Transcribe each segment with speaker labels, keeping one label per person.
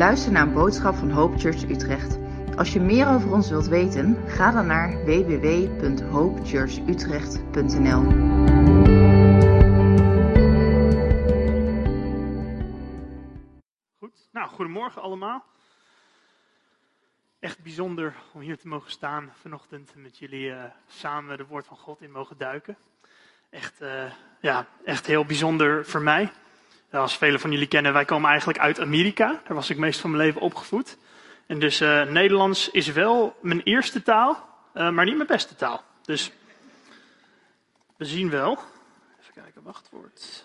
Speaker 1: luistert naar een boodschap van Hope Church Utrecht. Als je meer over ons wilt weten, ga dan naar www.hopechurchutrecht.nl.
Speaker 2: Goed, nou, goedemorgen allemaal. Echt bijzonder om hier te mogen staan vanochtend en met jullie eh, samen de woord van God in mogen duiken. Echt, eh, ja, echt heel bijzonder voor mij. Als velen van jullie kennen, wij komen eigenlijk uit Amerika. Daar was ik meest van mijn leven opgevoed. En dus eh, Nederlands is wel mijn eerste taal, eh, maar niet mijn beste taal. Dus we zien wel. Even kijken, wachtwoord.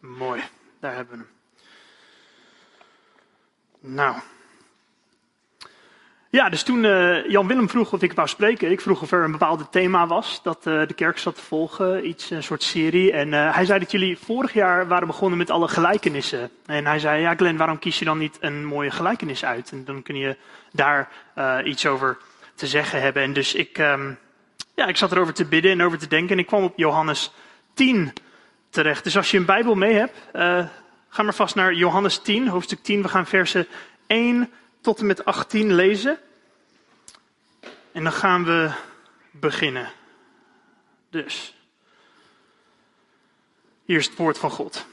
Speaker 2: Mooi, daar hebben we hem. Nou. Ja, dus toen uh, Jan Willem vroeg of ik wou spreken, ik vroeg of er een bepaald thema was dat uh, de kerk zat te volgen, iets, een soort serie. En uh, hij zei dat jullie vorig jaar waren begonnen met alle gelijkenissen. En hij zei, ja Glenn, waarom kies je dan niet een mooie gelijkenis uit? En dan kun je daar iets over te zeggen hebben. En dus ik, um, ja, ik zat erover te bidden en over te denken en ik kwam op Johannes 10 terecht. Dus als je een Bijbel mee hebt, ga maar vast naar Johannes 10, hoofdstuk 10. We gaan versen 1 tot en met 18 lezen. En dan gaan we beginnen. Dus. Hier is het woord van God.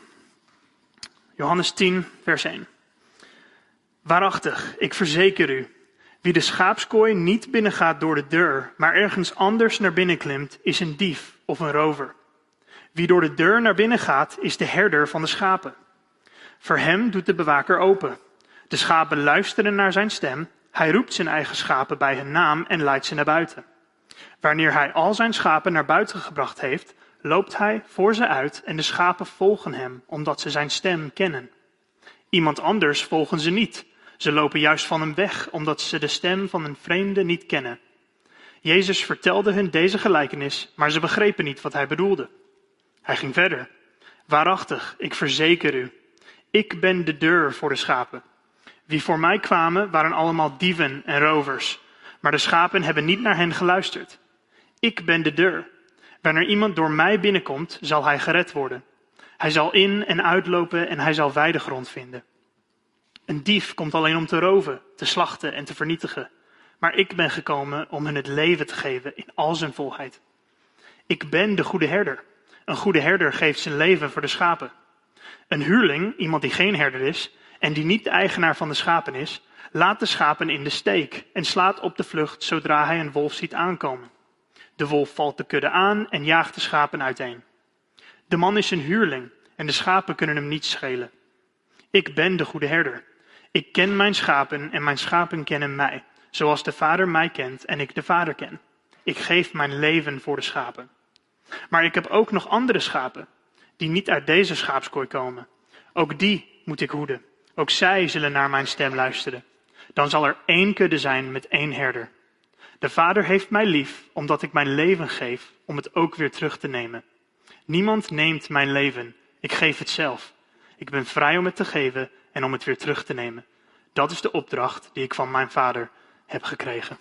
Speaker 2: Johannes 10, vers 1. Waarachtig, ik verzeker u, wie de schaapskooi niet binnengaat door de deur, maar ergens anders naar binnen klimt, is een dief of een rover. Wie door de deur naar binnen gaat, is de herder van de schapen. Voor hem doet de bewaker open. De schapen luisteren naar zijn stem. Hij roept zijn eigen schapen bij hun naam en leidt ze naar buiten. Wanneer hij al zijn schapen naar buiten gebracht heeft, loopt hij voor ze uit en de schapen volgen hem, omdat ze zijn stem kennen. Iemand anders volgen ze niet. Ze lopen juist van hem weg, omdat ze de stem van een vreemde niet kennen. Jezus vertelde hun deze gelijkenis, maar ze begrepen niet wat hij bedoelde. Hij ging verder. Waarachtig, ik verzeker u, ik ben de deur voor de schapen. Wie voor mij kwamen, waren allemaal dieven en rovers. Maar de schapen hebben niet naar hen geluisterd. Ik ben de deur. Wanneer iemand door mij binnenkomt, zal hij gered worden. Hij zal in en uitlopen en hij zal weidegrond vinden. Een dief komt alleen om te roven, te slachten en te vernietigen. Maar ik ben gekomen om hen het leven te geven in al zijn volheid. Ik ben de goede herder. Een goede herder geeft zijn leven voor de schapen. Een huurling, iemand die geen herder is en die niet de eigenaar van de schapen is, laat de schapen in de steek en slaat op de vlucht zodra hij een wolf ziet aankomen. De wolf valt de kudde aan en jaagt de schapen uiteen. De man is een huurling en de schapen kunnen hem niet schelen. Ik ben de goede herder. Ik ken mijn schapen en mijn schapen kennen mij, zoals de vader mij kent en ik de vader ken. Ik geef mijn leven voor de schapen. Maar ik heb ook nog andere schapen die niet uit deze schaapskooi komen. Ook die moet ik hoeden. Ook zij zullen naar mijn stem luisteren. Dan zal er één kudde zijn met één herder. De Vader heeft mij lief, omdat ik mijn leven geef, om het ook weer terug te nemen. Niemand neemt mijn leven, ik geef het zelf. Ik ben vrij om het te geven en om het weer terug te nemen. Dat is de opdracht die ik van mijn Vader heb gekregen.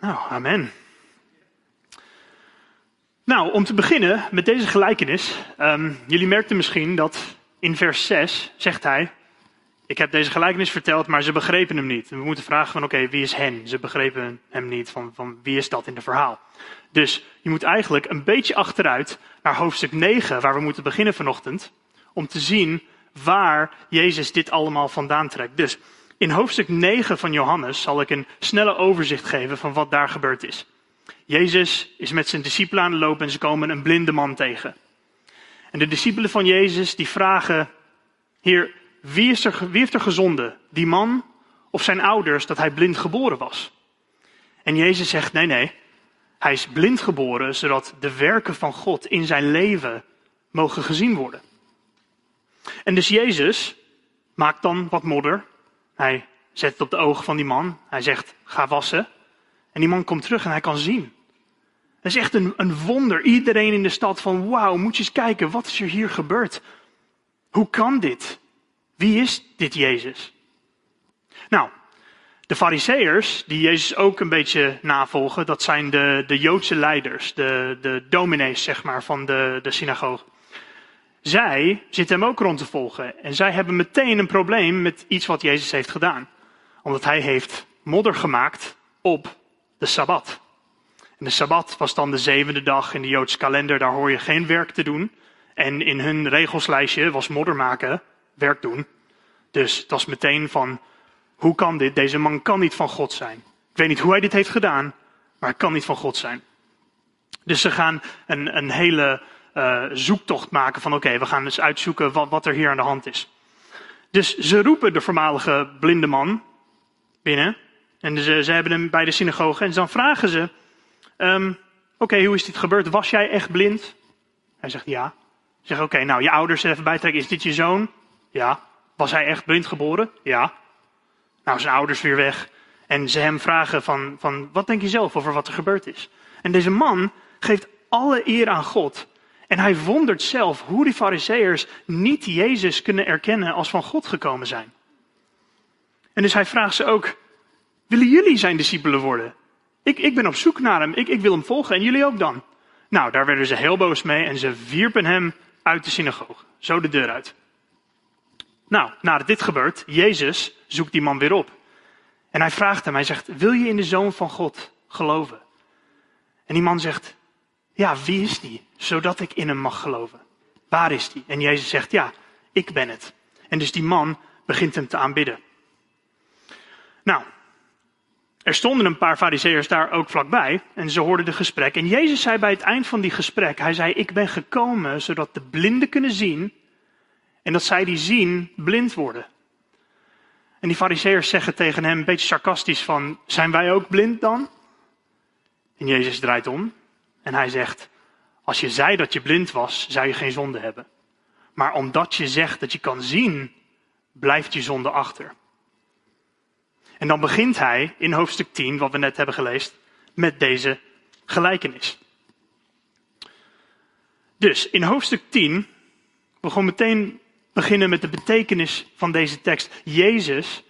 Speaker 2: Nou, amen. Nou, om te beginnen met deze gelijkenis. Um, jullie merkten misschien dat in vers 6 zegt hij: Ik heb deze gelijkenis verteld, maar ze begrepen hem niet. we moeten vragen: van oké, wie is hen? Ze begrepen hem niet. Van, van wie is dat in het verhaal? Dus je moet eigenlijk een beetje achteruit naar hoofdstuk 9, waar we moeten beginnen vanochtend. Om te zien waar Jezus dit allemaal vandaan trekt. Dus in hoofdstuk 9 van Johannes zal ik een snelle overzicht geven van wat daar gebeurd is. Jezus is met zijn discipelen aan het lopen en ze komen een blinde man tegen. En de discipelen van Jezus die vragen, Heer, wie, is er, wie heeft er gezonden? Die man of zijn ouders dat hij blind geboren was? En Jezus zegt, nee, nee, hij is blind geboren zodat de werken van God in zijn leven mogen gezien worden. En dus Jezus maakt dan wat modder. Hij zet het op de ogen van die man. Hij zegt, ga wassen. En die man komt terug en hij kan zien. Dat is echt een, een wonder. Iedereen in de stad van wauw, moet je eens kijken, wat is er hier gebeurd? Hoe kan dit? Wie is dit Jezus? Nou, de fariseërs, die Jezus ook een beetje navolgen, dat zijn de, de Joodse leiders, de, de dominees zeg maar van de, de synagoge. zij zitten hem ook rond te volgen. En zij hebben meteen een probleem met iets wat Jezus heeft gedaan. Omdat hij heeft modder gemaakt op de Sabbat. De Sabbat was dan de zevende dag in de Joodse kalender. Daar hoor je geen werk te doen. En in hun regelslijstje was modder maken werk doen. Dus het was meteen van, hoe kan dit? Deze man kan niet van God zijn. Ik weet niet hoe hij dit heeft gedaan, maar hij kan niet van God zijn. Dus ze gaan een, een hele uh, zoektocht maken van oké, we gaan dus uitzoeken wat, wat er hier aan de hand is. Dus ze roepen de voormalige blinde man binnen. En ze, ze hebben hem bij de synagoge. En dan vragen ze, um, oké, hoe is dit gebeurd? Was jij echt blind? Hij zegt ja. Ze zeggen, oké, nou je ouders even bijtrekken. Is dit je zoon? Ja. Was hij echt blind geboren? Ja. Nou, zijn ouders weer weg. En ze hem vragen van, van, wat denk je zelf over wat er gebeurd is? En deze man geeft alle eer aan God. En hij wondert zelf hoe die fariseërs niet Jezus kunnen erkennen als van God gekomen zijn. En dus hij vraagt ze ook, willen jullie zijn discipelen worden? Ik, ik ben op zoek naar hem, ik, ik wil hem volgen en jullie ook dan. Nou, daar werden ze heel boos mee en ze wierpen hem uit de synagoge. Zo de deur uit. Nou, nadat dit gebeurt, Jezus zoekt die man weer op. En hij vraagt hem, hij zegt, wil je in de Zoon van God geloven? En die man zegt, ja, wie is die? Zodat ik in hem mag geloven. Waar is die? En Jezus zegt, ja, ik ben het. En dus die man begint hem te aanbidden. Nou, er stonden een paar fariseërs daar ook vlakbij en ze hoorden de gesprek. En Jezus zei bij het eind van die gesprek, hij zei, ik ben gekomen zodat de blinden kunnen zien en dat zij die zien blind worden. En die fariseërs zeggen tegen hem een beetje sarcastisch van, zijn wij ook blind dan? En Jezus draait om en hij zegt, als je zei dat je blind was, zou je geen zonde hebben. Maar omdat je zegt dat je kan zien, blijft je zonde achter. En dan begint hij in hoofdstuk 10, wat we net hebben gelezen, met deze gelijkenis. Dus in hoofdstuk 10, we gaan meteen beginnen met de betekenis van deze tekst. Jezus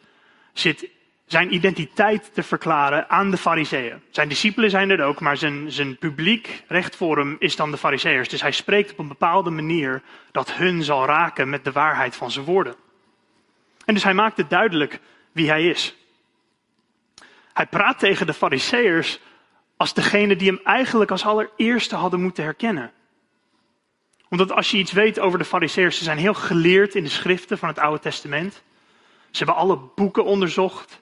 Speaker 2: zit zijn identiteit te verklaren aan de fariseeën. Zijn discipelen zijn er ook, maar zijn, zijn publiek recht is dan de fariseërs. Dus hij spreekt op een bepaalde manier dat hun zal raken met de waarheid van zijn woorden. En dus hij maakt het duidelijk wie hij is. Hij praat tegen de fariseërs als degene die hem eigenlijk als allereerste hadden moeten herkennen. Omdat als je iets weet over de fariseërs, ze zijn heel geleerd in de schriften van het Oude Testament. Ze hebben alle boeken onderzocht.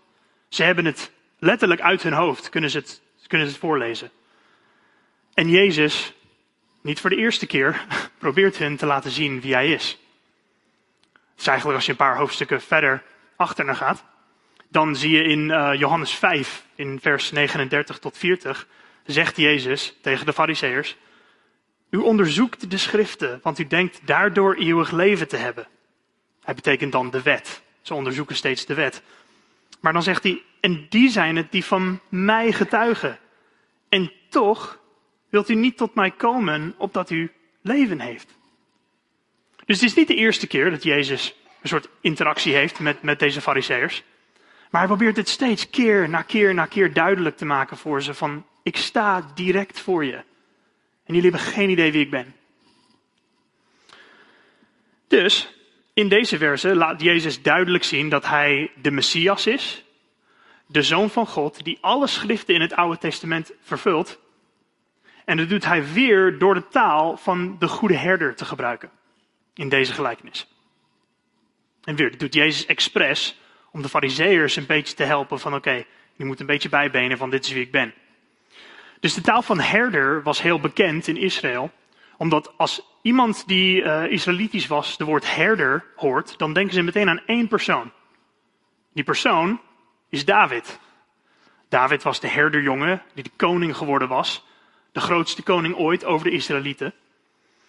Speaker 2: Ze hebben het letterlijk uit hun hoofd, kunnen ze het, kunnen ze het voorlezen. En Jezus, niet voor de eerste keer, probeert hen te laten zien wie hij is. Het is eigenlijk als je een paar hoofdstukken verder achter naar gaat. Dan zie je in uh, Johannes 5, in vers 39 tot 40, zegt Jezus tegen de Fariseërs: U onderzoekt de schriften, want u denkt daardoor eeuwig leven te hebben. Hij betekent dan de wet. Ze onderzoeken steeds de wet. Maar dan zegt hij, en die zijn het die van mij getuigen. En toch wilt u niet tot mij komen opdat u leven heeft. Dus het is niet de eerste keer dat Jezus een soort interactie heeft met, met deze fariseërs. Maar hij probeert het steeds keer na keer na keer duidelijk te maken voor ze van, ik sta direct voor je. En jullie hebben geen idee wie ik ben. Dus, in deze verse laat Jezus duidelijk zien dat hij de Messias is, de Zoon van God, die alle schriften in het Oude Testament vervult. En dat doet hij weer door de taal van de goede herder te gebruiken in deze gelijkenis. En weer, dat doet Jezus expres om de fariseërs een beetje te helpen van oké, je moet een beetje bijbenen van dit is wie ik ben. Dus de taal van herder was heel bekend in Israël, omdat als iemand die uh, Israëlitisch was de woord herder hoort, dan denken ze meteen aan één persoon. Die persoon is David. David was de herderjongen die de koning geworden was, de grootste koning ooit over de Israëlieten.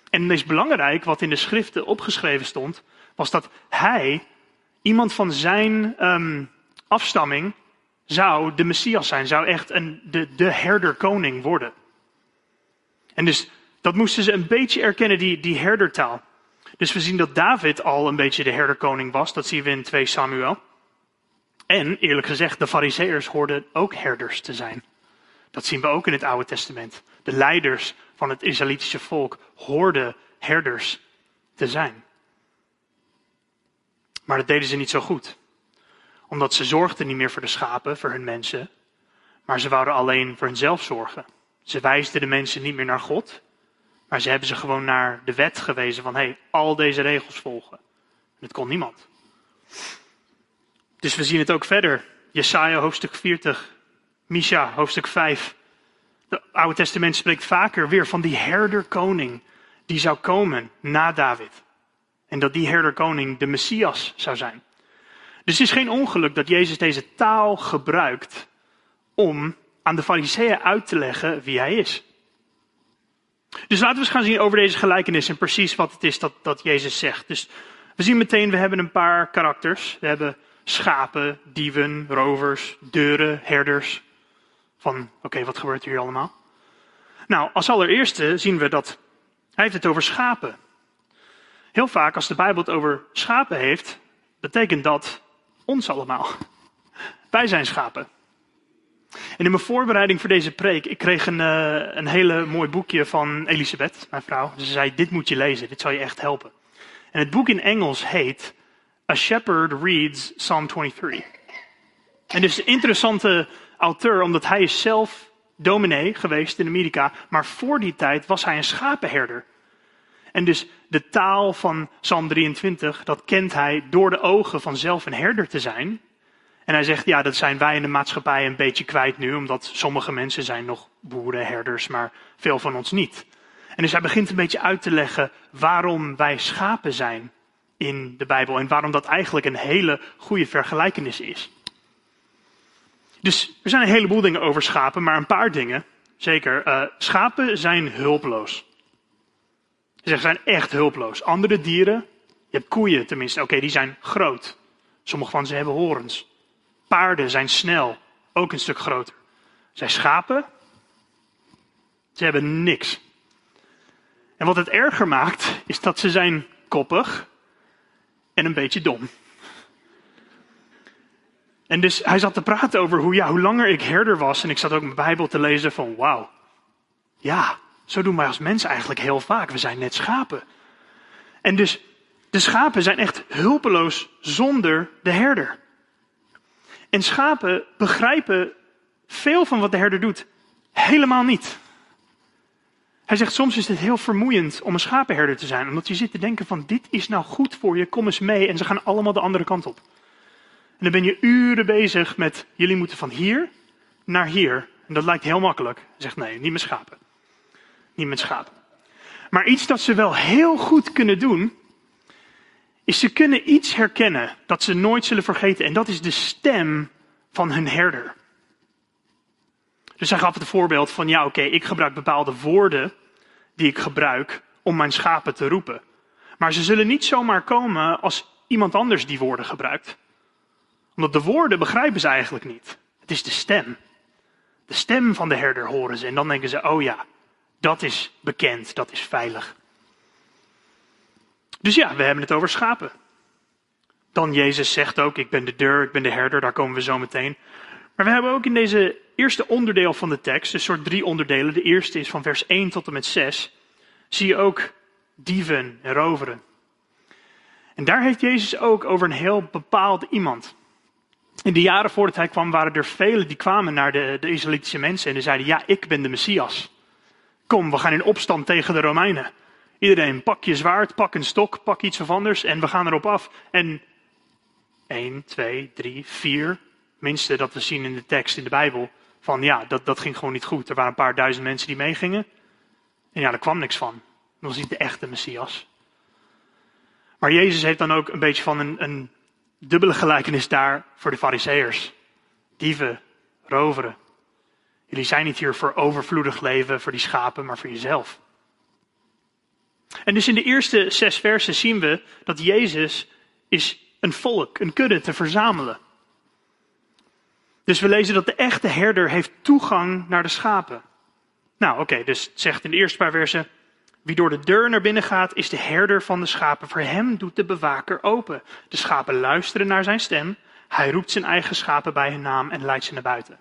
Speaker 2: En het meest belangrijk wat in de schriften opgeschreven stond, was dat hij, iemand van zijn um, afstamming, zou de Messias zijn, zou echt een, de, de herderkoning worden. En dus dat moesten ze een beetje erkennen, die, die herdertaal. Dus we zien dat David al een beetje de herderkoning was. Dat zien we in 2 Samuel. En eerlijk gezegd, de Fariseërs hoorden ook herders te zijn. Dat zien we ook in het Oude Testament. De leiders van het Israëlitische volk hoorden herders te zijn. Maar dat deden ze niet zo goed. Omdat ze zorgden niet meer voor de schapen, voor hun mensen, maar ze wouden alleen voor hunzelf zorgen. Ze wijsden de mensen niet meer naar God, maar ze hebben ze gewoon naar de wet gewezen van, hé, hey, al deze regels volgen. Dat kon niemand. Dus we zien het ook verder. Jesaja hoofdstuk 40, Misha hoofdstuk 5. Het Oude Testament spreekt vaker weer van die herderkoning die zou komen na David. En dat die herderkoning de Messias zou zijn. Dus het is geen ongeluk dat Jezus deze taal gebruikt om aan de fariseeën uit te leggen wie hij is. Dus laten we eens gaan zien over deze gelijkenis en precies wat het is dat, dat Jezus zegt. Dus we zien meteen, we hebben een paar karakters. We hebben schapen, dieven, rovers, deuren, herders. Van, oké, wat gebeurt hier allemaal? Nou, als allereerste zien we dat hij heeft het over schapen. Heel vaak als de Bijbel het over schapen heeft, betekent dat ons allemaal. Wij zijn schapen. En in mijn voorbereiding voor deze preek, ik kreeg een, uh, een hele mooi boekje van Elisabeth, mijn vrouw. Ze zei, dit moet je lezen, dit zal je echt helpen. En het boek in Engels heet A Shepherd Reads Psalm 23. En dus een interessante auteur, omdat hij is zelf dominee geweest in Amerika, maar voor die tijd was hij een schapenherder. En dus de taal van Psalm 23, dat kent hij door de ogen van zelf een herder te zijn. En hij zegt, ja, dat zijn wij in de maatschappij een beetje kwijt nu, omdat sommige mensen zijn nog boeren, herders, maar veel van ons niet. En dus hij begint een beetje uit te leggen waarom wij schapen zijn in de Bijbel en waarom dat eigenlijk een hele goede vergelijkenis is. Dus er zijn een heleboel dingen over schapen, maar een paar dingen, zeker. Uh, schapen zijn hulpeloos. Ze zijn echt hulpeloos. Andere dieren, je hebt koeien tenminste, oké, die zijn groot. Sommige van ze hebben horens. Paarden zijn snel, ook een stuk groter. Zij schapen, ze hebben niks. En wat het erger maakt, is dat ze zijn koppig en een beetje dom. En dus hij zat te praten over hoe, ja, hoe langer ik herder was. En ik zat ook mijn Bijbel te lezen van, wauw. Ja, zo doen wij als mensen eigenlijk heel vaak. We zijn net schapen. En dus de schapen zijn echt hulpeloos zonder de herder. En schapen begrijpen veel van wat de herder doet helemaal niet. Hij zegt soms is het heel vermoeiend om een schapenherder te zijn, omdat je zit te denken van dit is nou goed voor je, kom eens mee en ze gaan allemaal de andere kant op. En dan ben je uren bezig met jullie moeten van hier naar hier. En dat lijkt heel makkelijk. Hij zegt nee, niet met schapen. Niet met schapen. Maar iets dat ze wel heel goed kunnen doen, is ze kunnen iets herkennen dat ze nooit zullen vergeten. En dat is de stem van hun herder. Dus hij gaf het voorbeeld van, ja oké, ik gebruik bepaalde woorden die ik gebruik om mijn schapen te roepen. Maar ze zullen niet zomaar komen als iemand anders die woorden gebruikt. Omdat de woorden begrijpen ze eigenlijk niet. Het is de stem. De stem van de herder horen ze en dan denken ze, oh ja, dat is bekend, dat is veilig. Dus ja, we hebben het over schapen. Dan Jezus zegt ook, ik ben de deur, ik ben de herder, daar komen we zo meteen. Maar we hebben ook in deze eerste onderdeel van de tekst, een soort drie onderdelen. De eerste is van vers 1 tot en met 6. Zie je ook dieven en roveren. En daar heeft Jezus ook over een heel bepaald iemand. In de jaren voordat hij kwam waren er velen die kwamen naar de, de Israëlitische mensen en die zeiden, ja, ik ben de Messias. Kom, we gaan in opstand tegen de Romeinen. Iedereen, pak je zwaard, pak een stok, pak iets of anders en we gaan erop af. En 1, 2, 3, 4, minste dat we zien in de tekst in de Bijbel, van ja, dat, dat ging gewoon niet goed. Er waren een paar duizend mensen die meegingen. En ja, er kwam niks van. Dat was niet de echte Messias. Maar Jezus heeft dan ook een beetje van een, een dubbele gelijkenis daar voor de Fariseërs. Dieven, roveren. Jullie zijn niet hier voor overvloedig leven, voor die schapen, maar voor jezelf. En dus in de eerste zes versen zien we dat Jezus is een volk, een kudde te verzamelen. Dus we lezen dat de echte herder heeft toegang naar de schapen. Nou, oké, dus het zegt in de eerste paar versen: Wie door de deur naar binnen gaat, is de herder van de schapen. Voor hem doet de bewaker open. De schapen luisteren naar zijn stem. Hij roept zijn eigen schapen bij hun naam en leidt ze naar buiten.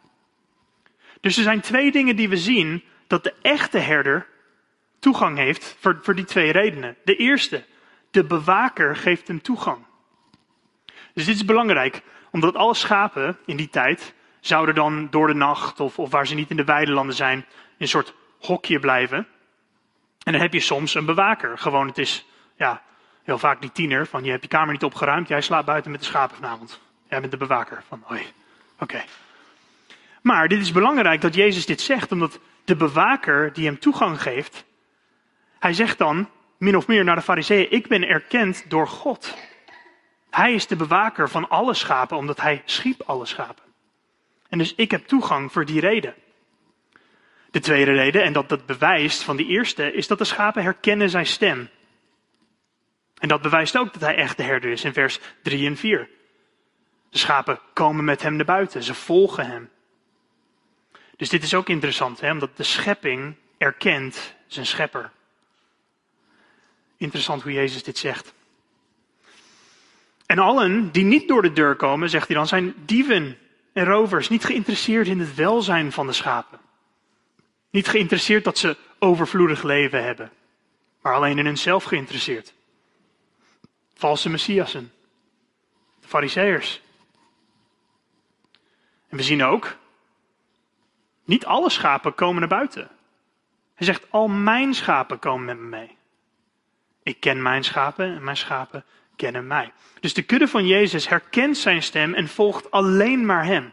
Speaker 2: Dus er zijn twee dingen die we zien dat de echte herder toegang heeft voor, voor die twee redenen. De eerste, de bewaker geeft hem toegang. Dus dit is belangrijk, omdat alle schapen in die tijd zouden dan door de nacht of, of waar ze niet in de weilanden zijn, in een soort hokje blijven. En dan heb je soms een bewaker. Gewoon, het is ja, heel vaak die tiener van je hebt je kamer niet opgeruimd, jij slaapt buiten met de schapen vanavond. Jij bent de bewaker van, oei, oké. Maar dit is belangrijk dat Jezus dit zegt, omdat de bewaker die hem toegang geeft, hij zegt dan, min of meer naar de fariseeën, ik ben erkend door God. Hij is de bewaker van alle schapen, omdat hij schiep alle schapen. En dus ik heb toegang voor die reden. De tweede reden, en dat dat bewijst van die eerste, is dat de schapen herkennen zijn stem. En dat bewijst ook dat hij echt de herder is in vers 3 en 4. De schapen komen met hem naar buiten, ze volgen hem. Dus dit is ook interessant, hè, omdat de schepping erkent zijn schepper. Interessant hoe Jezus dit zegt. En allen die niet door de deur komen, zegt hij dan, zijn dieven en rovers, niet geïnteresseerd in het welzijn van de schapen. Niet geïnteresseerd dat ze overvloedig leven hebben, maar alleen in hunzelf geïnteresseerd. Valse messiassen, de fariseërs. En we zien ook, niet alle schapen komen naar buiten. Hij zegt, al mijn schapen komen met me mee. Ik ken mijn schapen en mijn schapen kennen mij. Dus de kudde van Jezus herkent zijn stem en volgt alleen maar hem.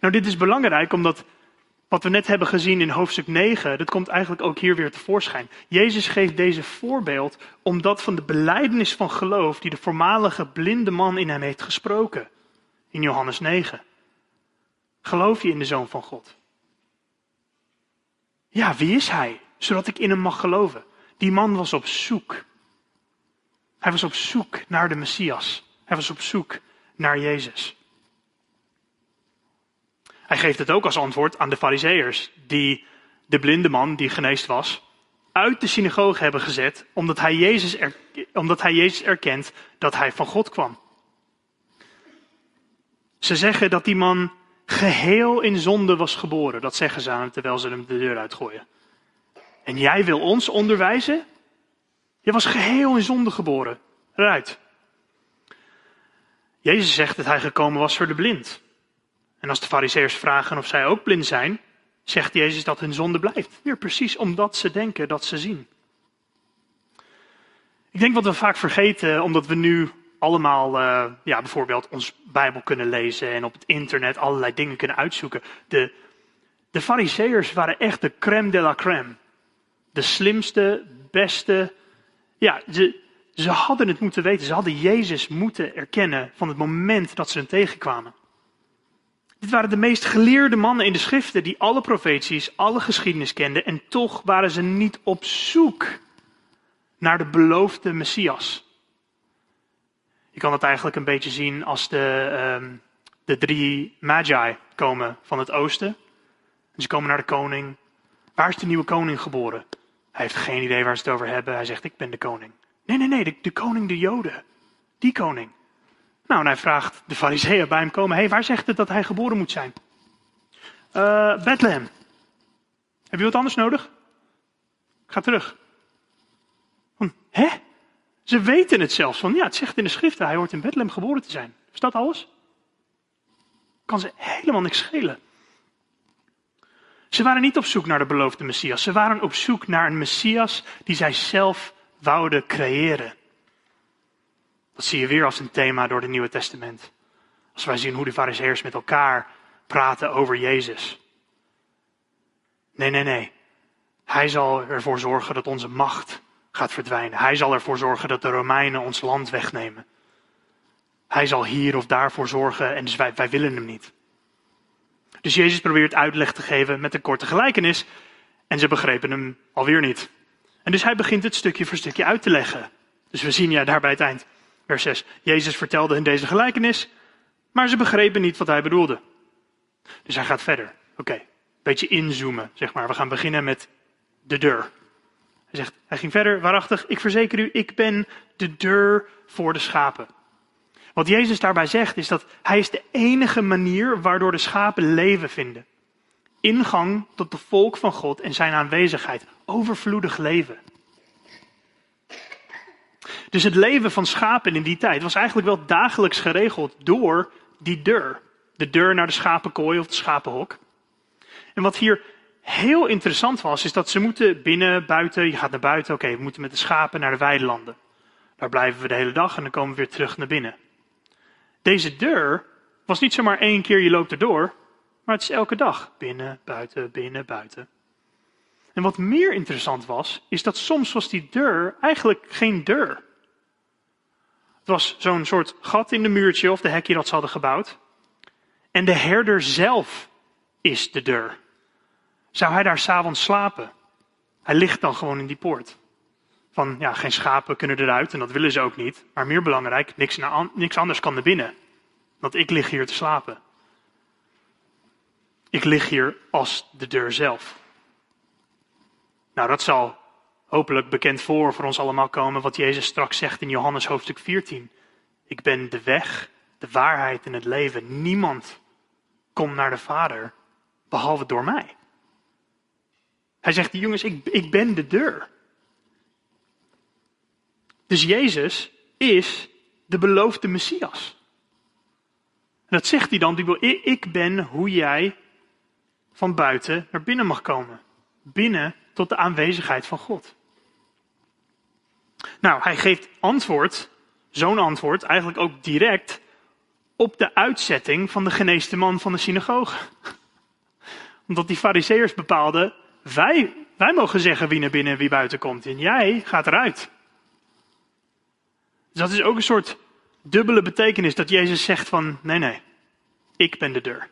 Speaker 2: Nou, dit is belangrijk omdat wat we net hebben gezien in hoofdstuk 9, dat komt eigenlijk ook hier weer tevoorschijn. Jezus geeft deze voorbeeld omdat van de beleidenis van geloof die de voormalige blinde man in hem heeft gesproken. In Johannes 9. Geloof je in de Zoon van God? Ja, wie is hij? Zodat ik in hem mag geloven. Die man was op zoek. Hij was op zoek naar de Messias. Hij was op zoek naar Jezus. Hij geeft het ook als antwoord aan de Fariseërs, die de blinde man die geneest was, uit de synagoge hebben gezet, omdat hij, Jezus omdat hij Jezus erkent dat hij van God kwam. Ze zeggen dat die man geheel in zonde was geboren. Dat zeggen ze aan hem terwijl ze hem de deur uitgooien. En jij wil ons onderwijzen? Je was geheel in zonde geboren. Eruit. Jezus zegt dat hij gekomen was voor de blind. En als de fariseërs vragen of zij ook blind zijn, zegt Jezus dat hun zonde blijft. Weer precies omdat ze denken dat ze zien. Ik denk wat we vaak vergeten, omdat we nu allemaal uh, ja, bijvoorbeeld ons Bijbel kunnen lezen en op het internet allerlei dingen kunnen uitzoeken. De, de fariseërs waren echt de crème de la crème. De slimste, beste. Ja, ze, ze hadden het moeten weten. Ze hadden Jezus moeten erkennen van het moment dat ze hem tegenkwamen. Dit waren de meest geleerde mannen in de schriften die alle profeties, alle geschiedenis kenden en toch waren ze niet op zoek naar de beloofde Messias. Je kan het eigenlijk een beetje zien als de, um, de drie magi komen van het oosten. En ze komen naar de koning. Waar is de nieuwe koning geboren? Hij heeft geen idee waar ze het over hebben. Hij zegt, ik ben de koning. Nee, nee, nee, de, de koning de Joden. Die koning. Nou, en hij vraagt de fariseeën bij hem komen. Hé, hey, waar zegt het dat hij geboren moet zijn? Uh, Bethlehem. Heb je wat anders nodig? Ga terug. Hè? Ze weten het zelfs. Van ja, het zegt in de schriften, hij hoort in Bethlehem geboren te zijn. Is dat alles? Kan ze helemaal niks schelen. Ze waren niet op zoek naar de beloofde Messias. Ze waren op zoek naar een Messias die zij zelf wouden creëren. Dat zie je weer als een thema door het Nieuwe Testament. Als wij zien hoe de fariseërs met elkaar praten over Jezus. Nee, nee, nee. Hij zal ervoor zorgen dat onze macht gaat verdwijnen. Hij zal ervoor zorgen dat de Romeinen ons land wegnemen. Hij zal hier of daarvoor zorgen en dus wij, wij willen hem niet. Dus Jezus probeert uitleg te geven met een korte gelijkenis en ze begrepen hem alweer niet. En dus hij begint het stukje voor stukje uit te leggen. Dus we zien ja daar bij het eind. Vers 6. Jezus vertelde hun deze gelijkenis, maar ze begrepen niet wat hij bedoelde. Dus hij gaat verder. Oké, een beetje inzoomen, zeg maar. We gaan beginnen met de deur. Hij zegt, hij ging verder, waarachtig, ik verzeker u, ik ben de deur voor de schapen. Wat Jezus daarbij zegt is dat hij is de enige manier waardoor de schapen leven vinden. Ingang tot de volk van God en zijn aanwezigheid. Overvloedig leven. Dus het leven van schapen in die tijd was eigenlijk wel dagelijks geregeld door die deur. De deur naar de schapenkooi of de schapenhok. En wat hier heel interessant was, is dat ze moeten binnen, buiten, je gaat naar buiten, oké, we moeten met de schapen naar de weilanden. Daar blijven we de hele dag en dan komen we weer terug naar binnen. Deze deur was niet zomaar één keer je loopt erdoor, maar het is elke dag. Binnen, buiten, binnen, buiten. En wat meer interessant was, is dat soms was die deur eigenlijk geen deur. Het was zo'n soort gat in de muurtje of de hekje dat ze hadden gebouwd. En de herder zelf is de deur. Zou hij daar s'avonds slapen? Hij ligt dan gewoon in die poort. Van ja, geen schapen kunnen eruit en dat willen ze ook niet. Maar meer belangrijk, niks, niks anders kan er binnen. Want ik lig hier te slapen. Ik lig hier als de deur zelf. Nou, dat zal hopelijk bekend voor voor ons allemaal komen wat Jezus straks zegt in Johannes hoofdstuk 14. Ik ben de weg, de waarheid en het leven. Niemand komt naar de Vader behalve door mij. Hij zegt, jongens, ik, ik ben de deur. Dus Jezus is de beloofde Messias. En dat zegt hij dan, ik ben hoe jij van buiten naar binnen mag komen. Binnen tot de aanwezigheid van God. Nou, hij geeft antwoord, zo'n antwoord, eigenlijk ook direct op de uitzetting van de geneeste man van de synagoge. Omdat die fariseërs bepaalden, wij, wij mogen zeggen wie naar binnen en wie buiten komt. En jij gaat eruit. Dus dat is ook een soort dubbele betekenis dat Jezus zegt van, nee, nee, ik ben de deur.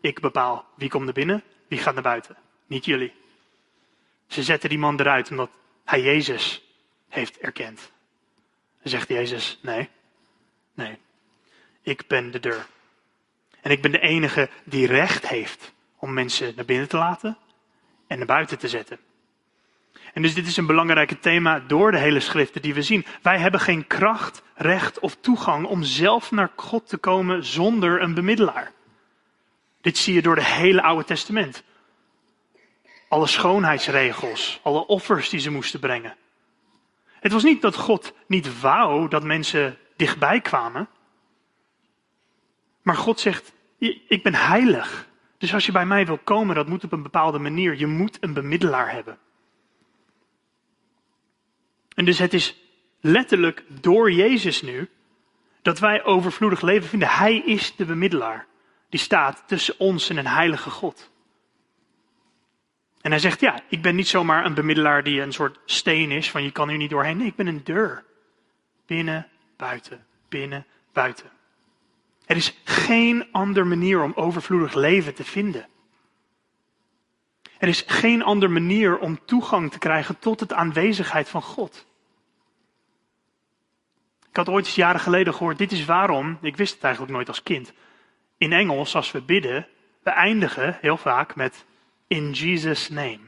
Speaker 2: Ik bepaal wie komt naar binnen, wie gaat naar buiten. Niet jullie. Ze zetten die man eruit omdat hij Jezus heeft erkend. Dan zegt Jezus, nee, nee, ik ben de deur. En ik ben de enige die recht heeft om mensen naar binnen te laten en naar buiten te zetten. En dus dit is een belangrijk thema door de hele schriften die we zien. Wij hebben geen kracht, recht of toegang om zelf naar God te komen zonder een bemiddelaar. Dit zie je door de hele Oude Testament. Alle schoonheidsregels, alle offers die ze moesten brengen. Het was niet dat God niet wou dat mensen dichtbij kwamen. Maar God zegt, ik ben heilig. Dus als je bij mij wil komen, dat moet op een bepaalde manier. Je moet een bemiddelaar hebben. En dus het is letterlijk door Jezus nu dat wij overvloedig leven vinden. Hij is de bemiddelaar die staat tussen ons en een heilige God. En hij zegt, ja, ik ben niet zomaar een bemiddelaar die een soort steen is, van je kan hier niet doorheen. Nee, ik ben een deur. Binnen, buiten, binnen, buiten. Er is geen andere manier om overvloedig leven te vinden. Er is geen andere manier om toegang te krijgen tot de aanwezigheid van God. Ik had ooit eens jaren geleden gehoord, dit is waarom, ik wist het eigenlijk nooit als kind. In Engels, als we bidden, we eindigen heel vaak met in Jesus' name.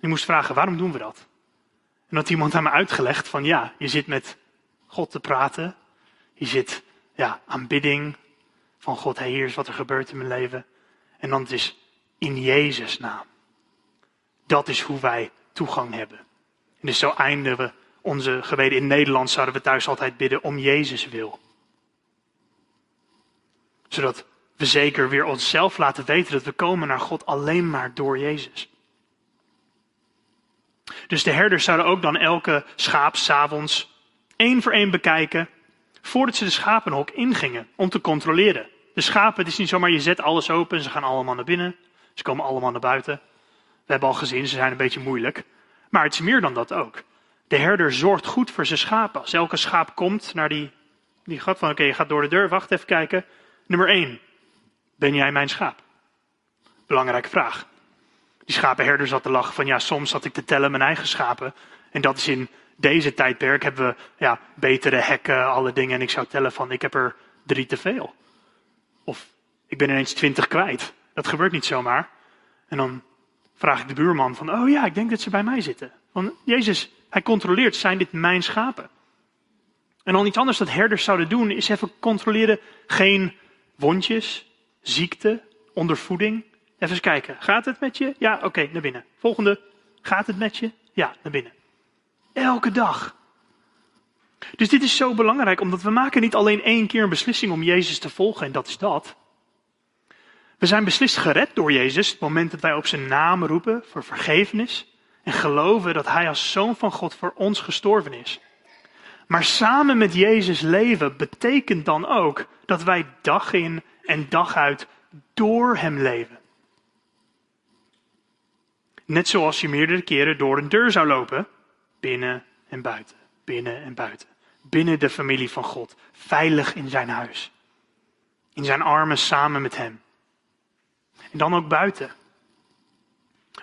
Speaker 2: Ik moest vragen, waarom doen we dat? En had iemand aan me uitgelegd van ja, je zit met God te praten. Je zit, ja, aanbidding van God. Hey, hier is wat er gebeurt in mijn leven. En dan het is in Jezus' naam. Dat is hoe wij toegang hebben. En dus zo eindigen we onze gebeden. In Nederland zouden we thuis altijd bidden om Jezus wil. Zodat we zeker weer onszelf laten weten dat we komen naar God alleen maar door Jezus. Dus de herders zouden ook dan elke schaap s'avonds één voor één bekijken voordat ze de schapenhok ingingen om te controleren. De schapen, het is niet zomaar je zet alles open, ze gaan allemaal naar binnen, ze komen allemaal naar buiten. We hebben al gezien, ze zijn een beetje moeilijk. Maar het is meer dan dat ook. De herder zorgt goed voor zijn schapen. Als elke schaap komt naar die, die gat van, oké, je gaat door de deur, wacht even kijken. Nummer één, ben jij mijn schaap? Belangrijke vraag. Die schapenherder zat te lachen van ja, soms zat ik te tellen mijn eigen schapen. En dat is in deze tijdperk hebben we ja, betere hekken, alle dingen. En ik zou tellen van ik heb er drie te veel. Of ik ben ineens twintig kwijt. Dat gebeurt niet zomaar. En dan vraag ik de buurman van oh ja, ik denk dat ze bij mij zitten. Want Jezus, hij controleert, zijn dit mijn schapen? En dan iets anders dat herders zouden doen, is even controleren. Geen wondjes, ziekte, ondervoeding. Even eens kijken. Gaat het met je? Ja, oké, naar binnen. Volgende. Gaat het met je? Ja, naar binnen. Elke dag. Dus dit is zo belangrijk, omdat we maken niet alleen één keer een beslissing om Jezus te volgen en dat is dat. We zijn beslist gered door Jezus, het moment dat wij op zijn naam roepen voor vergevenis en geloven dat Hij als Zoon van God voor ons gestorven is. Maar samen met Jezus leven betekent dan ook dat wij dag in en dag uit door Hem leven. Net zoals je meerdere keren door een deur zou lopen, binnen en buiten, binnen en buiten. Binnen de familie van God, veilig in zijn huis. In zijn armen samen met Hem. En dan ook buiten.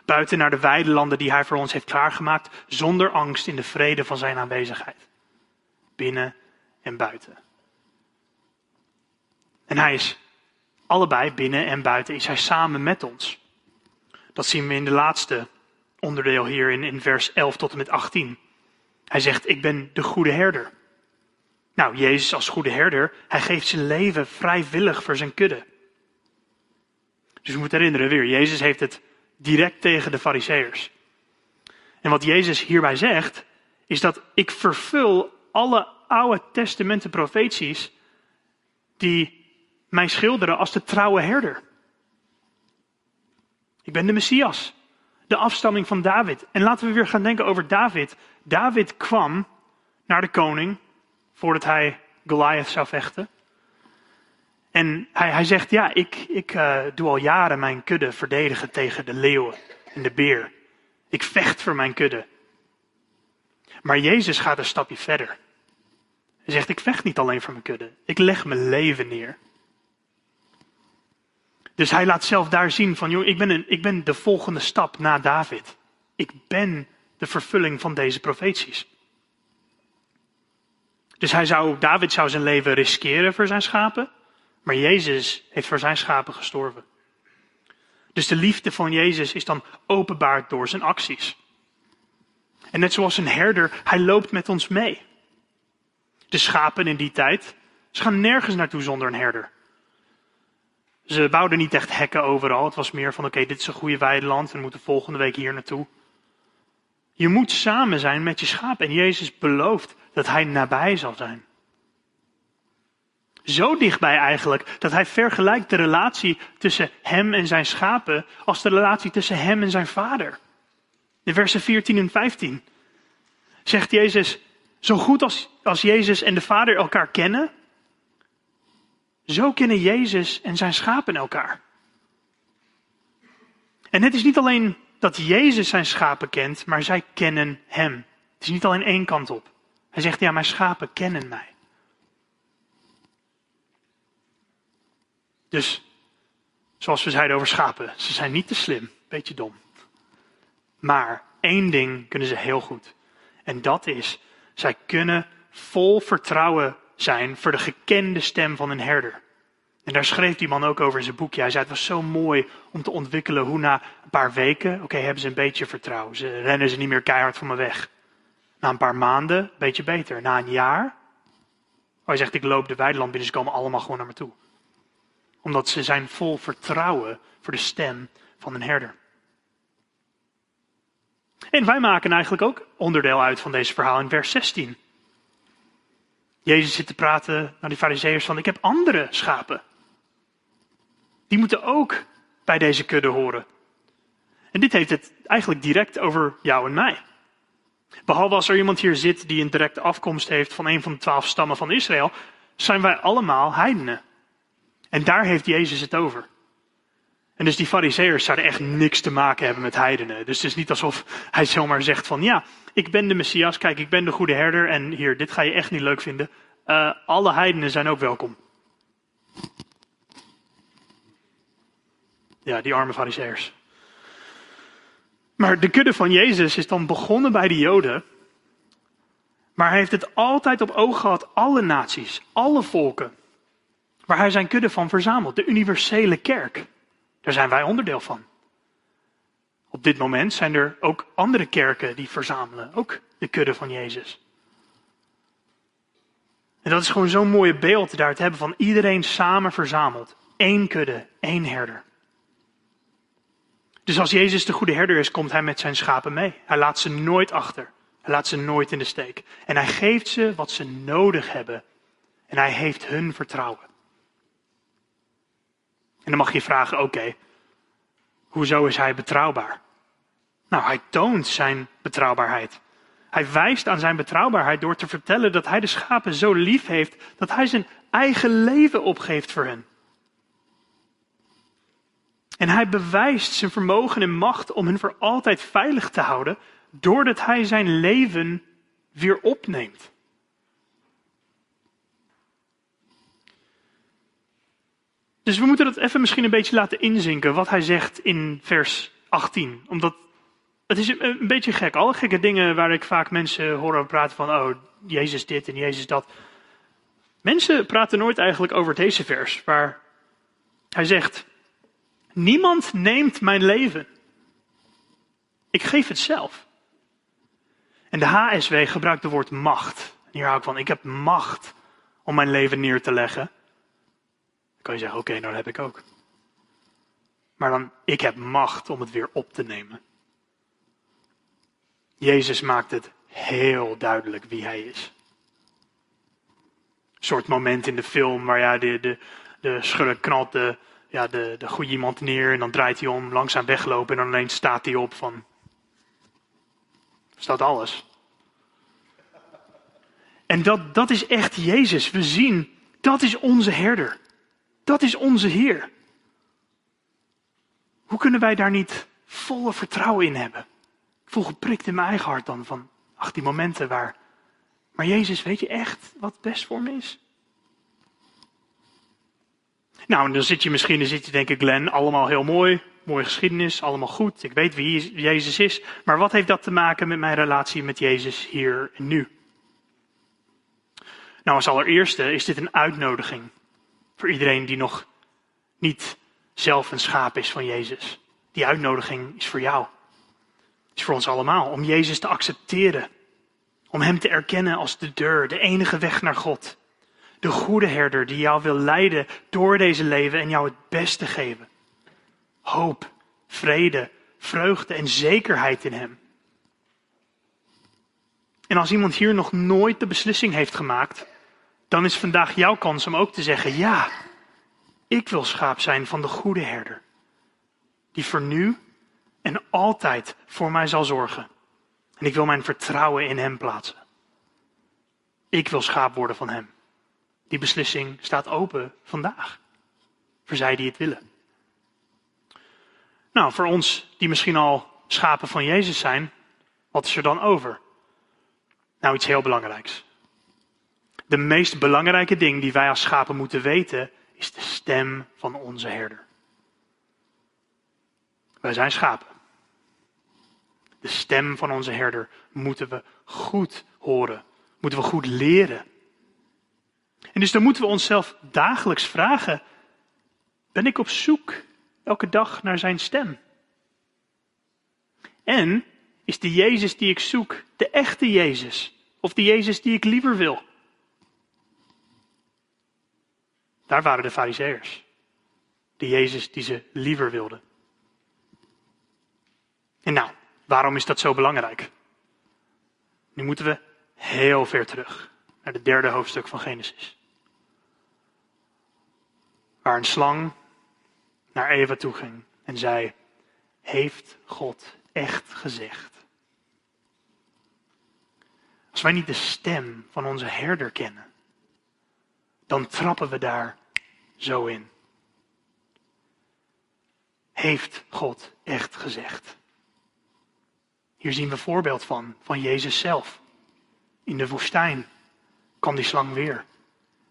Speaker 2: Buiten naar de weilanden die Hij voor ons heeft klaargemaakt, zonder angst in de vrede van Zijn aanwezigheid. Binnen en buiten. En Hij is allebei, binnen en buiten, is Hij samen met ons. Dat zien we in de laatste onderdeel hier in, in vers 11 tot en met 18. Hij zegt, ik ben de goede herder. Nou, Jezus als goede herder, hij geeft zijn leven vrijwillig voor zijn kudde. Dus we moeten herinneren weer, Jezus heeft het direct tegen de fariseërs. En wat Jezus hierbij zegt, is dat ik vervul alle oude testamenten profeties die mij schilderen als de trouwe herder. Ik ben de Messias, de afstamming van David. En laten we weer gaan denken over David. David kwam naar de koning voordat hij Goliath zou vechten. En hij, hij zegt, ja, ik, ik uh, doe al jaren mijn kudde verdedigen tegen de leeuwen en de beer. Ik vecht voor mijn kudde. Maar Jezus gaat een stapje verder. Hij zegt, ik vecht niet alleen voor mijn kudde. Ik leg mijn leven neer. Dus hij laat zelf daar zien van, joh, ik ben, ik ben de volgende stap na David. Ik ben de vervulling van deze profeties. Dus hij zou, David zou zijn leven riskeren voor zijn schapen, maar Jezus heeft voor zijn schapen gestorven. Dus de liefde van Jezus is dan openbaar door zijn acties. En net zoals een herder, hij loopt met ons mee. De schapen in die tijd, ze gaan nergens naartoe zonder een herder. Ze bouwden niet echt hekken overal. Het was meer van: oké, dit is een goede weideland en we moeten volgende week hier naartoe. Je moet samen zijn met je schapen. En Jezus belooft dat hij nabij zal zijn. Zo dichtbij eigenlijk dat hij vergelijkt de relatie tussen hem en zijn schapen als de relatie tussen hem en zijn vader. In versen 14 en 15 zegt Jezus, zo goed als, als Jezus en de vader elkaar kennen, zo kennen Jezus en zijn schapen elkaar. En het is niet alleen dat Jezus zijn schapen kent, maar zij kennen hem. Het is niet alleen één kant op. Hij zegt, ja, mijn schapen kennen mij. Dus, zoals we zeiden over schapen, ze zijn niet te slim, beetje dom. Maar één ding kunnen ze heel goed. En dat is, zij kunnen vol vertrouwen zijn voor de gekende stem van een herder. En daar schreef die man ook over in zijn boekje. Hij zei, het was zo mooi om te ontwikkelen hoe na een paar weken, oké, hebben ze een beetje vertrouwen. Ze rennen ze niet meer keihard van me weg. Na een paar maanden, een beetje beter. Na een jaar, oh, hij zegt, ik loop de weideland binnen, ze komen allemaal gewoon naar me toe. Omdat ze zijn vol vertrouwen voor de stem van een herder. En wij maken eigenlijk ook onderdeel uit van deze verhaal in vers 16. Jezus zit te praten naar die fariseërs van, ik heb andere schapen. Die moeten ook bij deze kudde horen. En dit heeft het eigenlijk direct over jou en mij. Behalve als er iemand hier zit die een directe afkomst heeft van een van de twaalf stammen van Israël, zijn wij allemaal heidenen. En daar heeft Jezus het over. En dus die fariseërs zouden echt niks te maken hebben met heidenen. Dus het is niet alsof hij zomaar zegt van ja, ik ben de Messias, kijk, ik ben de goede herder en hier, dit ga je echt niet leuk vinden. Uh, alle heidenen zijn ook welkom. Ja, die arme fariseërs. Maar de kudde van Jezus is dan begonnen bij de Joden. Maar hij heeft het altijd op oog gehad, alle naties, alle volken. Waar hij zijn kudde van verzamelt, de universele kerk. Daar zijn wij onderdeel van. Op dit moment zijn er ook andere kerken die verzamelen, ook de kudde van Jezus. En dat is gewoon zo'n mooie beeld daar te hebben van iedereen samen verzameld. Eén kudde, één herder. Dus als Jezus de goede herder is, komt hij met zijn schapen mee. Hij laat ze nooit achter. Hij laat ze nooit in de steek. En hij geeft ze wat ze nodig hebben. En hij heeft hun vertrouwen. En dan mag je vragen, oké, hoezo is hij betrouwbaar? Nou, hij toont zijn betrouwbaarheid. Hij wijst aan zijn betrouwbaarheid door te vertellen dat hij de schapen zo lief heeft dat hij zijn eigen leven opgeeft voor hen. En hij bewijst zijn vermogen en macht om hen voor altijd veilig te houden, doordat hij zijn leven weer opneemt. Dus we moeten dat even misschien een beetje laten inzinken, wat hij zegt in vers 18. Omdat het is een beetje gek. Alle gekke dingen waar ik vaak mensen hoor praten van, oh, Jezus dit en Jezus dat. Mensen praten nooit eigenlijk over deze vers, waar hij zegt, niemand neemt mijn leven. Ik geef het zelf. En de HSW gebruikt het woord macht. hier hou ik van, ik heb macht om mijn leven neer te leggen. Kan je zeggen, oké, nou dat heb ik ook. Maar dan, ik heb macht om het weer op te nemen. Jezus maakt het heel duidelijk wie hij is. Een soort moment in de film waar ja, de, de, de schurk knalt de, ja, de, de goede iemand neer en dan draait hij om, langzaam weglopen en dan alleen staat hij op van. Staat alles. En dat, dat is echt Jezus. We zien, dat is onze herder. Dat is onze Heer. Hoe kunnen wij daar niet volle vertrouwen in hebben? voel geprikt in mijn eigen hart dan van, ach, die momenten waar. Maar Jezus, weet je echt wat best voor me is? Nou, dan zit je misschien, dan zit je denk ik, Glenn, allemaal heel mooi, mooie geschiedenis, allemaal goed. Ik weet wie Jezus is. Maar wat heeft dat te maken met mijn relatie met Jezus hier en nu? Nou, als allereerste is dit een uitnodiging voor iedereen die nog niet zelf een schaap is van Jezus. Die uitnodiging is voor jou is voor ons allemaal. Om Jezus te accepteren. Om Hem te erkennen als de deur, de enige weg naar God. De goede herder die jou wil leiden door deze leven en jou het beste geven. Hoop, vrede, vreugde en zekerheid in Hem. En als iemand hier nog nooit de beslissing heeft gemaakt, dan is vandaag jouw kans om ook te zeggen: Ja, ik wil schaap zijn van de goede herder. Die voor nu en altijd voor mij zal zorgen. En ik wil mijn vertrouwen in Hem plaatsen. Ik wil schaap worden van Hem. Die beslissing staat open vandaag. Voor zij die het willen. Nou, voor ons die misschien al schapen van Jezus zijn, wat is er dan over? Nou, iets heel belangrijks. De meest belangrijke ding die wij als schapen moeten weten, is de stem van onze herder. Wij zijn schapen. De stem van onze herder moeten we goed horen. Moeten we goed leren. En dus dan moeten we onszelf dagelijks vragen: ben ik op zoek elke dag naar zijn stem? En is de Jezus die ik zoek de echte Jezus? Of de Jezus die ik liever wil? Daar waren de Fariseërs. De Jezus die ze liever wilden. En nou, Waarom is dat zo belangrijk? Nu moeten we heel ver terug naar het derde hoofdstuk van Genesis. Waar een slang naar Eva toe ging en zei: Heeft God echt gezegd? Als wij niet de stem van onze herder kennen, dan trappen we daar zo in. Heeft God echt gezegd? Hier zien we voorbeeld van, van Jezus zelf. In de woestijn kwam die slang weer.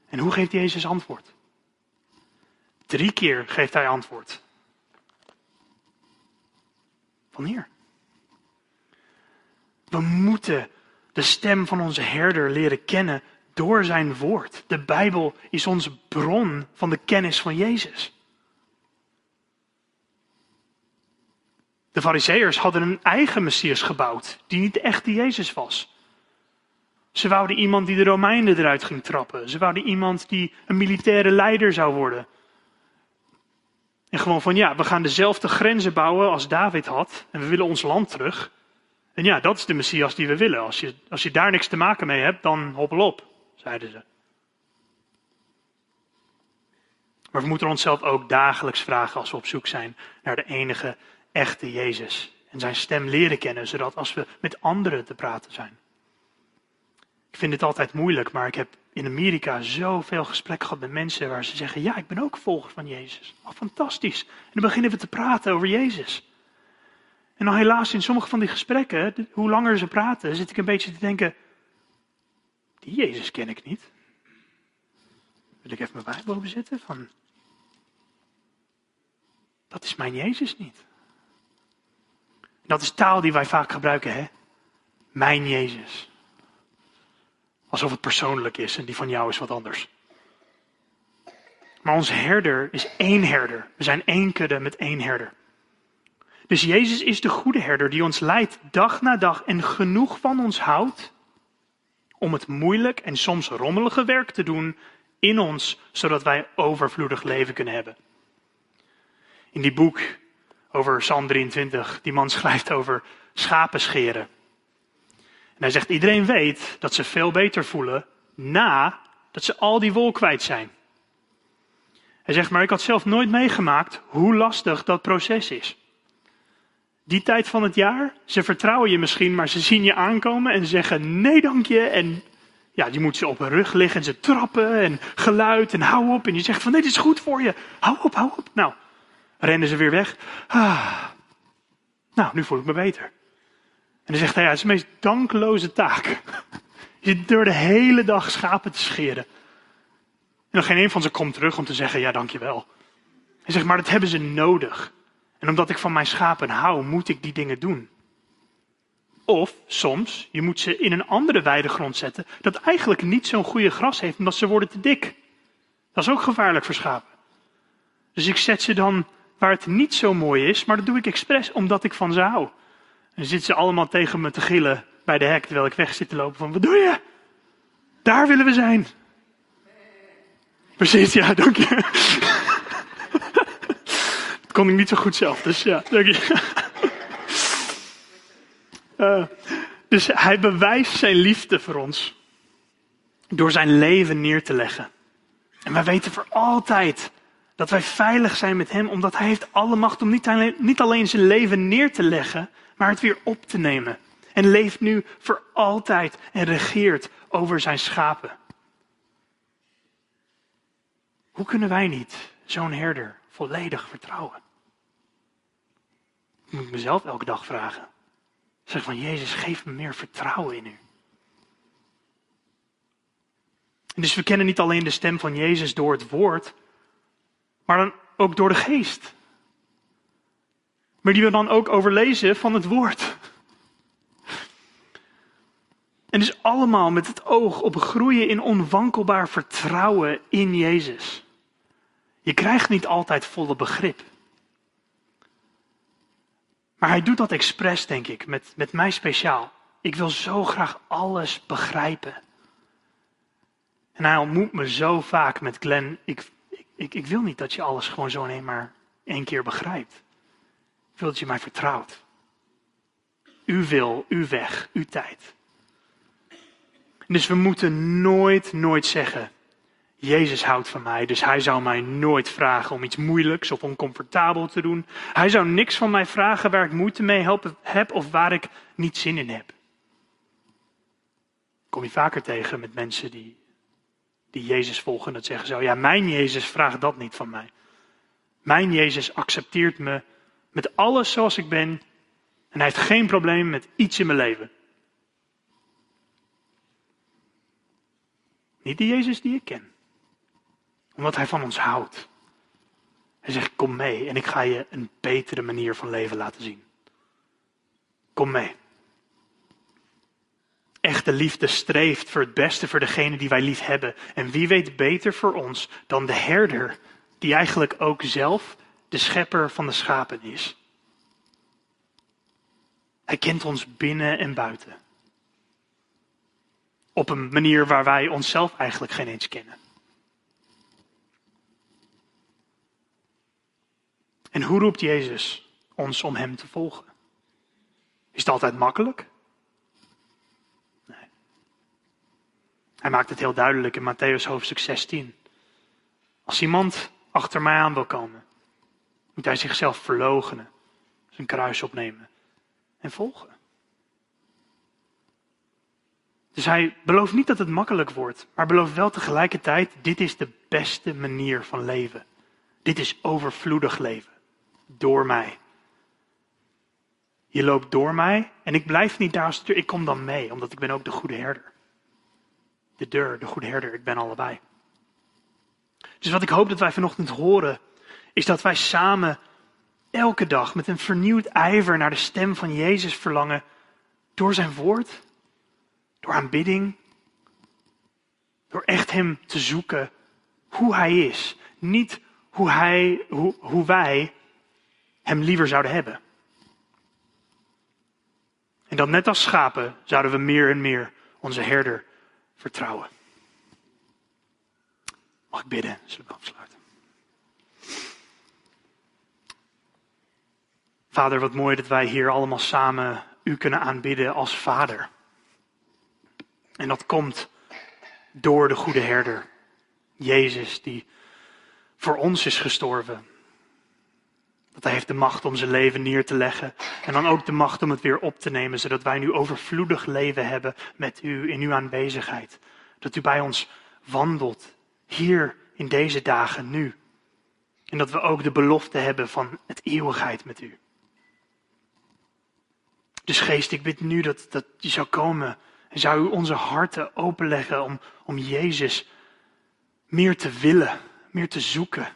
Speaker 2: En hoe geeft Jezus antwoord? Drie keer geeft hij antwoord. Wanneer? We moeten de stem van onze herder leren kennen door zijn woord. De Bijbel is onze bron van de kennis van Jezus. De Fariseërs hadden een eigen Messias gebouwd, die niet de echte Jezus was. Ze wouden iemand die de Romeinen eruit ging trappen. Ze wouden iemand die een militaire leider zou worden. En gewoon van ja, we gaan dezelfde grenzen bouwen als David had en we willen ons land terug. En ja, dat is de Messias die we willen. Als je, als je daar niks te maken mee hebt, dan hoppel op, zeiden ze. Maar we moeten onszelf ook dagelijks vragen als we op zoek zijn naar de enige echte Jezus. En zijn stem leren kennen, zodat als we met anderen te praten zijn. Ik vind het altijd moeilijk, maar ik heb in Amerika zoveel gesprekken gehad met mensen waar ze zeggen: Ja, ik ben ook volger van Jezus. Oh, fantastisch. En dan beginnen we te praten over Jezus. En dan helaas in sommige van die gesprekken, hoe langer ze praten, zit ik een beetje te denken: Die Jezus ken ik niet. Wil ik even mijn Bijbel openzetten? Van, dat is mijn Jezus niet. Dat is taal die wij vaak gebruiken, hè? Mijn Jezus. Alsof het persoonlijk is en die van jou is wat anders. Maar onze herder is één herder. We zijn één kudde met één herder. Dus Jezus is de goede herder die ons leidt dag na dag en genoeg van ons houdt om het moeilijk en soms rommelige werk te doen in ons, zodat wij overvloedig leven kunnen hebben. In die boek over Psalm 23, die man schrijft over schapen scheren. En hij zegt, iedereen weet dat ze veel beter voelen na dat ze al die wol kwijt zijn. Hij zegt, maar ik had zelf nooit meegemaakt hoe lastig dat proces is. Die tijd van het jaar, ze vertrouwen je misschien, maar ze zien je aankomen en zeggen nee dank je. En ja, je moet ze op hun rug liggen en ze trappen en geluid en hou op. En je zegt van nee, dit is goed voor je. Hou op, hou op. Nou, rennen ze weer weg. Ah, nou, nu voel ik me beter. En dan zegt hij, ja, het is de meest dankloze taak. Je door de hele dag schapen te scheren. En dan geen een van ze komt terug om te zeggen, ja, dankjewel. Hij zegt, maar dat hebben ze nodig. En omdat ik van mijn schapen hou, moet ik die dingen doen. Of soms, je moet ze in een andere weidegrond zetten, dat eigenlijk niet zo'n goede gras heeft, omdat ze worden te dik. Dat is ook gevaarlijk voor schapen. Dus ik zet ze dan waar het niet zo mooi is, maar dat doe ik expres omdat ik van ze hou. En zitten ze allemaal tegen me te gillen bij de hek, terwijl ik weg zit te lopen van, wat doe je? Daar willen we zijn. Precies, ja, dank je. dat kon ik niet zo goed zelf, dus ja, dank je. Uh, dus hij bewijst zijn liefde voor ons. Door zijn leven neer te leggen. En wij weten voor altijd dat wij veilig zijn met Hem, omdat Hij heeft alle macht om niet alleen, niet alleen zijn leven neer te leggen, maar het weer op te nemen. En leeft nu voor altijd en regeert over zijn schapen. Hoe kunnen wij niet zo'n herder volledig vertrouwen? Ik moet mezelf elke dag vragen. Zeg van Jezus, geef me meer vertrouwen in u. En dus we kennen niet alleen de stem van Jezus door het woord, maar dan ook door de geest. Maar die we dan ook overlezen van het woord. En dus allemaal met het oog op groeien in onwankelbaar vertrouwen in Jezus. Je krijgt niet altijd volle begrip. Maar hij doet dat expres, denk ik, met, met mij speciaal. Ik wil zo graag alles begrijpen. En hij ontmoet me zo vaak met Glenn. Ik, ik, ik wil niet dat je alles gewoon zo alleen maar één keer begrijpt. Ik wil dat je mij vertrouwt. U wil, uw weg, uw tijd. Dus we moeten nooit, nooit zeggen: Jezus houdt van mij, dus hij zou mij nooit vragen om iets moeilijks of oncomfortabel te doen. Hij zou niks van mij vragen waar ik moeite mee heb of waar ik niet zin in heb. Kom je vaker tegen met mensen die die Jezus volgen, dat zeggen zo, ja, mijn Jezus vraagt dat niet van mij. Mijn Jezus accepteert me met alles zoals ik ben en hij heeft geen probleem met iets in mijn leven. Niet de Jezus die ik ken. Omdat hij van ons houdt. Hij zegt, kom mee en ik ga je een betere manier van leven laten zien. Kom mee. Echte liefde streeft voor het beste voor degene die wij lief hebben. En wie weet beter voor ons dan de herder, die eigenlijk ook zelf de schepper van de schapen is. Hij kent ons binnen en buiten. Op een manier waar wij onszelf eigenlijk geen eens kennen. En hoe roept Jezus ons om Hem te volgen? Is het altijd makkelijk? Nee. Hij maakt het heel duidelijk in Matthäus hoofdstuk 16. Als iemand achter mij aan wil komen, moet hij zichzelf verloochenen, zijn kruis opnemen en volgen. Dus hij belooft niet dat het makkelijk wordt, maar belooft wel tegelijkertijd, dit is de beste manier van leven. Dit is overvloedig leven. Door mij. Je loopt door mij en ik blijf niet daar als Ik kom dan mee, omdat ik ben ook de goede herder. De deur, de goede herder, ik ben allebei. Dus wat ik hoop dat wij vanochtend horen, is dat wij samen elke dag met een vernieuwd ijver naar de stem van Jezus verlangen door zijn woord, door aanbidding, door echt Hem te zoeken hoe Hij is. Niet hoe, hij, hoe, hoe wij Hem liever zouden hebben. En dan net als schapen zouden we meer en meer onze herder vertrouwen. Mag ik bidden? Zullen we afsluiten? Vader, wat mooi dat wij hier allemaal samen u kunnen aanbidden als Vader. En dat komt door de goede herder, Jezus, die voor ons is gestorven. Dat hij heeft de macht om zijn leven neer te leggen en dan ook de macht om het weer op te nemen, zodat wij nu overvloedig leven hebben met u in uw aanwezigheid. Dat u bij ons wandelt, hier in deze dagen nu. En dat we ook de belofte hebben van het eeuwigheid met u. Dus geest, ik bid nu dat, dat je zou komen en zou u onze harten openleggen om, om Jezus meer te willen, meer te zoeken.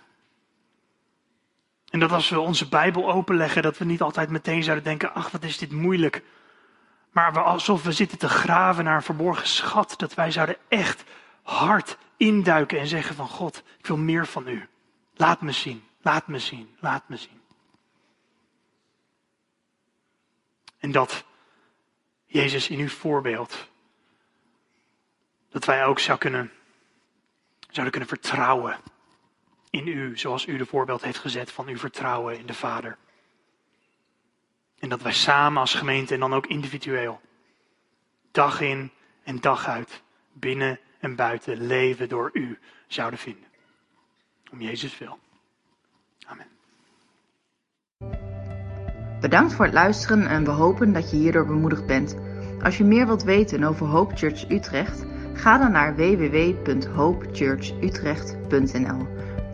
Speaker 2: En dat als we onze Bijbel openleggen, dat we niet altijd meteen zouden denken, ach wat is dit moeilijk. Maar we, alsof we zitten te graven naar een verborgen schat, dat wij zouden echt hard induiken en zeggen van God, ik wil meer van u. Laat me zien, laat me zien, laat me zien. En dat Jezus in uw voorbeeld, dat wij ook zou kunnen, zouden kunnen vertrouwen in u, zoals u de voorbeeld heeft gezet van uw vertrouwen in de Vader. En dat wij samen als gemeente en dan ook individueel, dag in en dag uit, binnen en buiten leven door u zouden vinden. Om Jezus wil. Amen.
Speaker 1: Bedankt voor het luisteren en we hopen dat je hierdoor bemoedigd bent. Als je meer wilt weten over Hope Church Utrecht, ga dan naar www.hopechurchutrecht.nl.